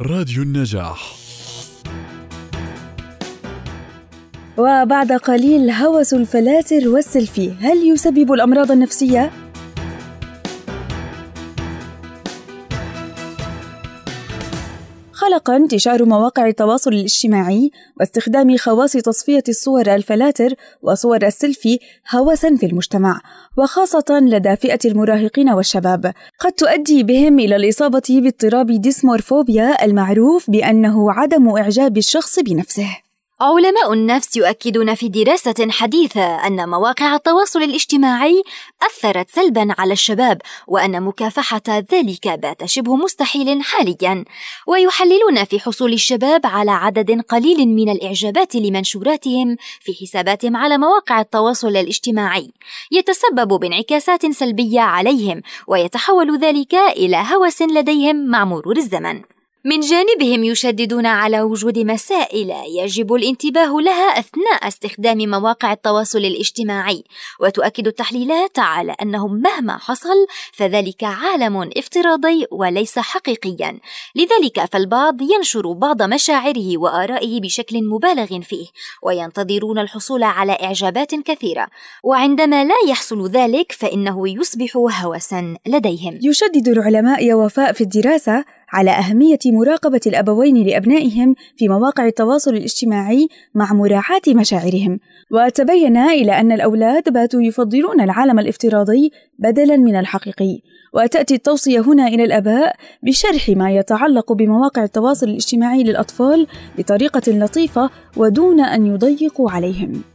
راديو النجاح وبعد قليل هوس الفلاتر والسيلفي هل يسبب الأمراض النفسية؟ خلق انتشار مواقع التواصل الاجتماعي واستخدام خواص تصفية الصور الفلاتر وصور السيلفي هوسا في المجتمع وخاصة لدى فئة المراهقين والشباب. قد تؤدي بهم إلى الإصابة باضطراب ديسمورفوبيا المعروف بأنه عدم إعجاب الشخص بنفسه. علماء النفس يؤكدون في دراسة حديثة أن مواقع التواصل الاجتماعي أثرت سلبا على الشباب وأن مكافحة ذلك بات شبه مستحيل حاليا. ويحللون في حصول الشباب على عدد قليل من الإعجابات لمنشوراتهم في حساباتهم على مواقع التواصل الاجتماعي. يتسبب بانعكاسات سلبية عليهم ويتحول ذلك إلى هوس لديهم مع مرور الزمن. من جانبهم يشددون على وجود مسائل يجب الانتباه لها أثناء استخدام مواقع التواصل الاجتماعي وتؤكد التحليلات على انه مهما حصل فذلك عالم افتراضي وليس حقيقيا. لذلك فالبعض ينشر بعض مشاعره وآرائه بشكل مبالغ فيه وينتظرون الحصول على إعجابات كثيرة. وعندما لا يحصل ذلك فإنه يصبح هوسا لديهم. يشدد العلماء يا وفاء في الدراسة على أهمية مراقبة الأبوين لأبنائهم في مواقع التواصل الاجتماعي مع مراعاة مشاعرهم، وتبين إلى أن الأولاد باتوا يفضلون العالم الافتراضي بدلاً من الحقيقي، وتأتي التوصية هنا إلى الآباء بشرح ما يتعلق بمواقع التواصل الاجتماعي للأطفال بطريقة لطيفة ودون أن يضيقوا عليهم.